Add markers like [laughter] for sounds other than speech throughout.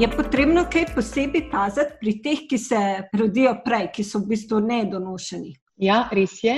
Je potrebno kaj posebej paziti pri teh, ki se rodijo prej, ki so v bistvu nedonošeni? Ja, res je.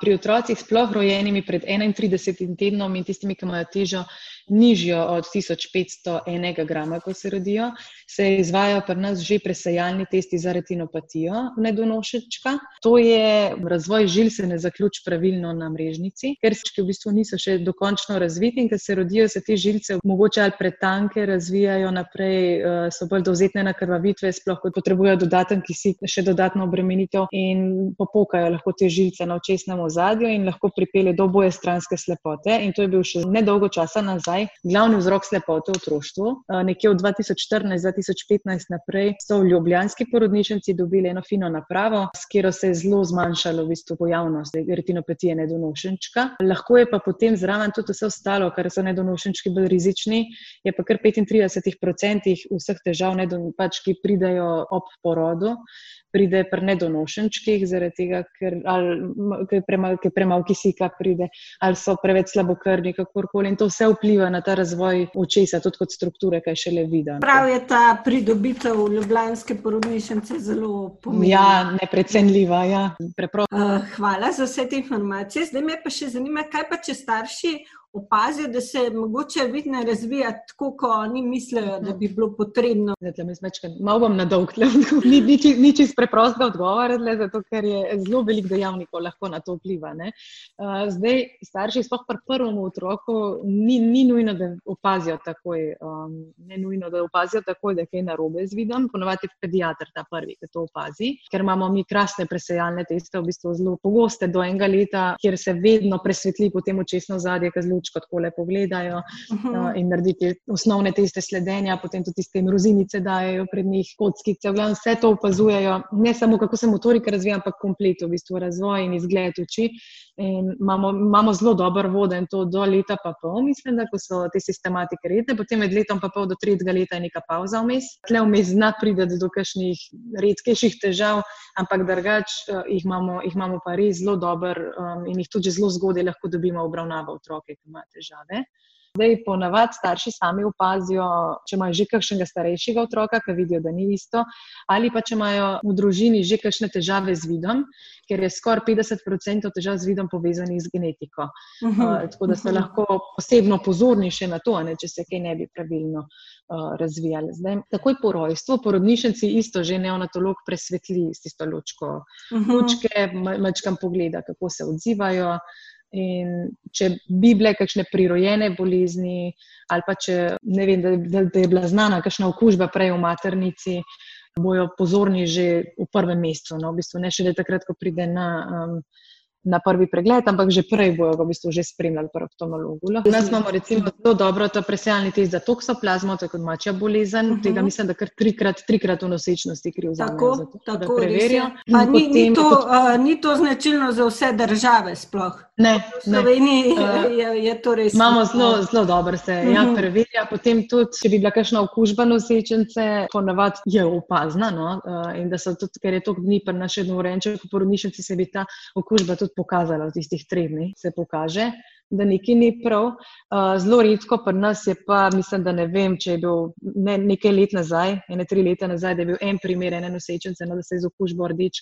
Pri otrocih, sploh rojenimi pred 31 tednom in tistimi, ki imajo težo, nižjo od 1501 grama, ko se rodijo, se izvajo pri nas že presajalni testi za retinopatijo nedonošečka. To je razvoj žil, se ne zaključi pravilno na mrežnici, ker se v bistvu niso še dokončno razviti in ker se rodijo, se te žilce mogoče ali pretanke razvijajo naprej, eh, so bolj dovzetne na krvavitve, sploh potrebujejo dodaten kisik, še dodatno obremenitev in popokajo lahko te žilce na očesnem ozadju in lahko pripelje do boje stranske slepote. In to je bil še nedolgo časa nazaj glavni vzrok slepote v otroštvu. Nekje od 2014-2015 naprej so v ljubljanski porodnišnici dobili eno fino napravo, s katero se je zelo zmanjšalo v bistvu pojavnost retinopatije nedonošenčka. Lahko je pa potem zraven tudi vse ostalo, kar so nedonošenčki bolj rizični. Je pa kar 35% vseh težav, pač, ki pridajo ob porodu, pride pri nedonošenčkih, zaradi tega, ker, ali, ker premalo premal kisika pride, ali so preveč slabokrvni, kakorkoli. In to vse vpliva na ta razvoj očesa, tudi kot strukture, kaj še le vidi. Prav je ta pridobitev ljubljanske porodnišnice zelo pomembna. Ja, neprecenljiva. Ja. Uh, hvala za vse te informacije. Zdaj me pa še zanima, kaj pa če starši opazijo, da se mogoče vid ne razvija tako, kot oni mislijo, da bi bilo potrebno. Malo bom na dolg, [laughs] ni, ni, čist preprostega odgovora, zato ker je zelo velik dejavnik, ki lahko na to vpliva. Ne. Zdaj, starši, sploh pri prvem otroku, ni, ni nujno, da opazijo takoj, um, ne nujno, da opazijo takoj, da je kaj narobe z vidom. Ponovadi je pediatr ta prvi, ki to opazi, ker imamo mi krasne presejalne teste, v bistvu zelo pogoste do enega leta, kjer se vedno presvetli potem očesno zadje, ki zelo lučko tako lepo gledajo uh -huh. uh, in narediti osnovne teste sledenja, potem tudi te mrozinice dajo pred njih, kockice, glavno vse to opazujejo, ne samo kako se motorika razvija, ampak komplet v bistvu razvoj in izgled oči. In imamo, imamo zelo dober voden to do leta pa pol, mislim, da so te sistematike redne, potem med letom pa pol do tretjega leta je neka pauza vmes. Tle vmes zna priti do kakšnih redkejših težav, ampak drugač uh, jih, jih imamo pa res zelo dober um, in jih tudi zelo zgodaj lahko dobimo obravnavo otroke, ki ima težave. Zdaj, ponavadi starši sami opazijo, če imajo že kakšnega starejšega otroka, ki vidijo, da ni isto, ali pa če imajo v družini že kakšne težave z vidom, ker je skoraj 50% težav z vidom povezanih z genetiko. Uh -huh. uh, tako da ste lahko posebno pozorni še na to, ne, če se kaj ne bi pravilno uh, razvijali. Zdaj, takoj po rojstvu, porodnišnici isto že neonatolog presvetli s tisto lučko, uh -huh. lučke, mačkam pogleda, kako se odzivajo. In če bi bile kakšne prirojene bolezni, ali pa če ne vem, da, da, da je bila znana kakšna okužba prej v maternici, bojo pozorni že v prvem mesecu. No? V bistvu ne še le takrat, ko pride na. Um, na prvi pregled, ampak že prej bojo ga v bistvu že spremljali pri oftalmologu. Danes imamo recimo zelo dobro to presejalni test za toksoplazmo, to je kot mačja bolezen, uh mhm. -huh. tega mislim, da kar trikrat, trikrat v nosečnosti kriv za to, da preverijo. Pa ni, ni, to, uh, ni to značilno za vse države sploh? Ne, v Sloveniji uh, je, je to res. Imamo zelo, zelo dobro se uh -huh. ja, mhm. preverja, potem tudi, če bi bila kakšna okužba nosečence, ponavadi je opazna no? in da so tudi, ker je to dni pri našem urenčku, po porodnišnici se bi ta okužba tudi pokazala v tistih treh dneh, se pokaže, da nekaj ni prav. Zelo redko pri nas je pa, mislim, da ne vem, če je bil ne, nekaj let nazaj, ene tri leta nazaj, da je bil en primer ene nosečence, no, da se je z okužbo rdeč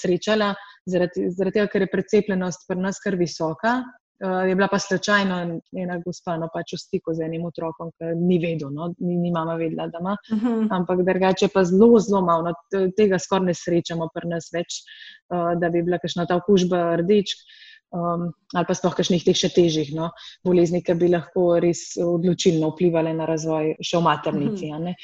srečala, zaradi, zaradi tega, ker je precepljenost pri nas kar visoka. Uh, je bila pa slučajno ena gospa, no pač v stiku z enim otrokom, ki ni vedel, no, ni, ni mama vedela, da ima. Uh -huh. Ampak drugače pa zelo, zelo malo, no, tega skoraj ne srečamo pri nas več, uh, da bi bila kakšna ta okužba rdečk. Um, ali pa sploh kakšnih teh še težjih no, bolezni, ki bi lahko res odločilno vplivali na razvoj še v maternici. Uh -huh.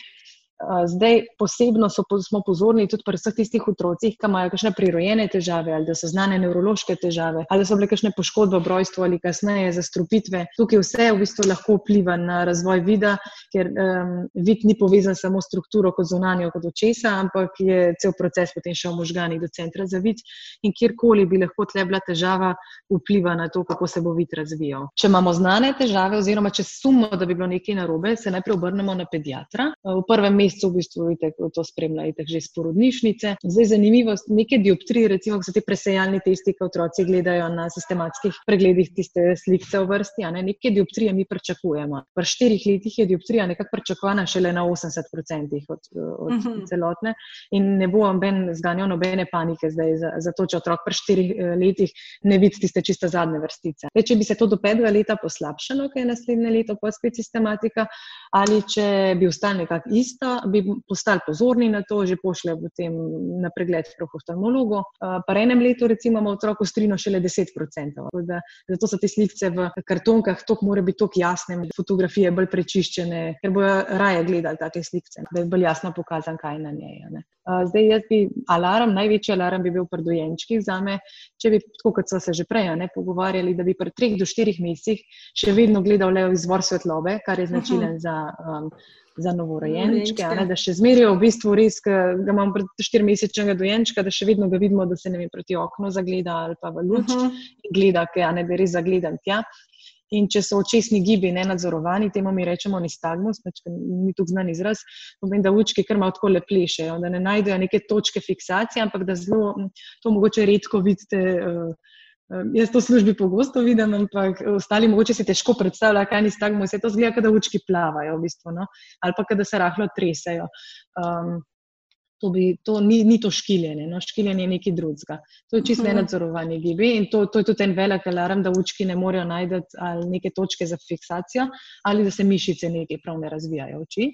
Zdaj, posebno so, smo pozorni tudi pri vseh tistih otrocih, ki imajo kakšne prirojene težave, ali da so znane nevrološke težave, ali so bile kakšne poškodbe v rojstvu ali kasneje zastrupitve. Tukaj vse v bistvu lahko vpliva na razvoj vida, ker um, vid ni povezan samo s strukturo kot zunanjo, kot očesa, ampak je cel proces potem še v možganih do centra za vid in kjerkoli bi lahko tle bila težava, vpliva na to, kako se bo vid razvijal. Če imamo znane težave, oziroma če sumimo, da bi bilo nekaj narobe, se najprej obrnemo na pediatra. V prvem mesecev v bistvu to spremljate že iz porodnišnice. Zdaj, zanimivost, neke dioptrije, recimo, so ti presejalni testi, ki otroci gledajo na sistematskih pregledih tiste slike v vrsti, a ne neke dioptrije mi pričakujemo. V štirih letih je dioptrija nekako pričakovana šele na 80% od, od uh mhm. -huh. celotne in ne bo noben zganjal nobene panike zdaj za, za to, če otrok pri štirih eh, letih ne vidi tiste čiste zadnje vrstice. Zdaj, če bi se to do petega leta poslabšalo, kaj je naslednje leto, pa spet sistematika, ali če bi ostali nekako isto, bi postali pozorni na to, že pošlje potem na pregled k oftalmologu. Pa enem letu, recimo, ima otrok strino šele 10%. Da, zato so te slike v kartonkah, to mora biti tako jasne, fotografije bolj prečiščene, ker bojo raje gledali te slike, da je bolj jasno pokazan, kaj je na njej. Ne. Zdaj, jaz bi alarm, največji alarm bi bil pri dojenčkih za me, če bi, tako kot so se že prej ne, pogovarjali, da bi pri treh do štirih mesecih še vedno gledal le izvor svetlobe, kar je značilen uh -huh. za um, za novorojenčke, ne, da še zmerijo v bistvu res, da imamo pred štirmesečnega dojenčka, da še vedno ga vidimo, da se ne mi proti oknu zagleda ali pa v luč uh -huh. in gleda, kaj ne bi res zagledan tja. In če so očesni gibi nenadzorovani, temu mi rečemo nistagmus, pač, ni tu znan izraz, pomeni, da učki kar malo tako leplešejo, da ne najdejo neke točke fiksacije, ampak da zelo, to mogoče redko vidite. Uh, Jaz to v službi pogosto vidim, ampak ostali mogoče si težko predstavljajo, kaj ni stagmo. Vse to zgleda, da učki plavajo, v bistvu, no? ali pa da se rahlo tresajo. Um, to, bi, to ni, ni to škiljenje, no? škiljenje je nekaj drugega. To je čisto mhm. nenadzorovanje gibi in to, to je tudi en velik alarm, da učki ne morejo najti neke točke za fiksacijo ali da se mišice nekaj prav ne razvijajo oči.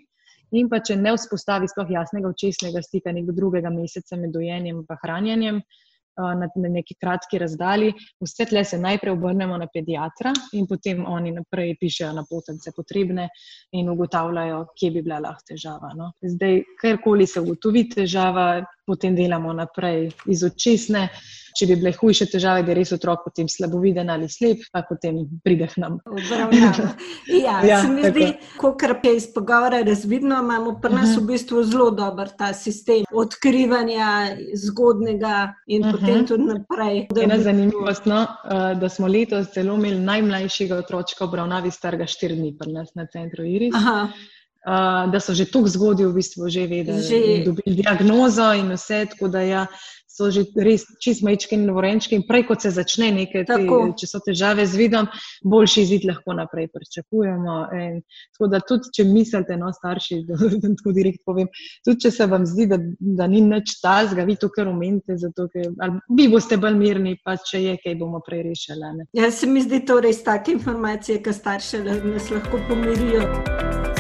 In pa če ne vzpostavi sploh jasnega očesnega stika nekega drugega meseca med dojenjem in hranjenjem, na, neki kratki razdalji. Vse tle se najprej obrnemo na pediatra in potem oni naprej pišejo na potence potrebne in ugotavljajo, kje bi bila lahko težava. No. Zdaj, karkoli se ugotovi težava, potem delamo naprej iz očesne. Če bi bile hujše težave, da je res otrok potem slaboviden ali slep, pa potem pride k nam. [laughs] ja, ja, se mi zdi, kot je iz pogovora razvidno, imamo pri nas uh -huh. v bistvu zelo dober ta sistem odkrivanja zgodnega in uh -huh. potem tudi naprej. Ena zanimivost, no, eh, da smo letos celo imeli najmlajšega otročka obravnavi starega štiri dni pri nas na centru Iris. Aha. Uh, da so že tako zgodili, v bistvu, že vedeli, so dobili diagnozo in vse, tako da ja, so že res čist majčki in novorenčki. In prej, kot se začne nekaj, te, če so težave z vidom, boljši izid lahko naprej pričakujemo. In, tako da tudi, če mislite, no, starši, [laughs] da tako direkt povem, tudi če se vam zdi, da, da ni nič tazga, vi to kar omenite, zato ker vi boste bolj mirni, pa če je, kaj bomo prej rešili. Ja, se mi zdi to res take informacije, ki starše nas lahko pomirijo.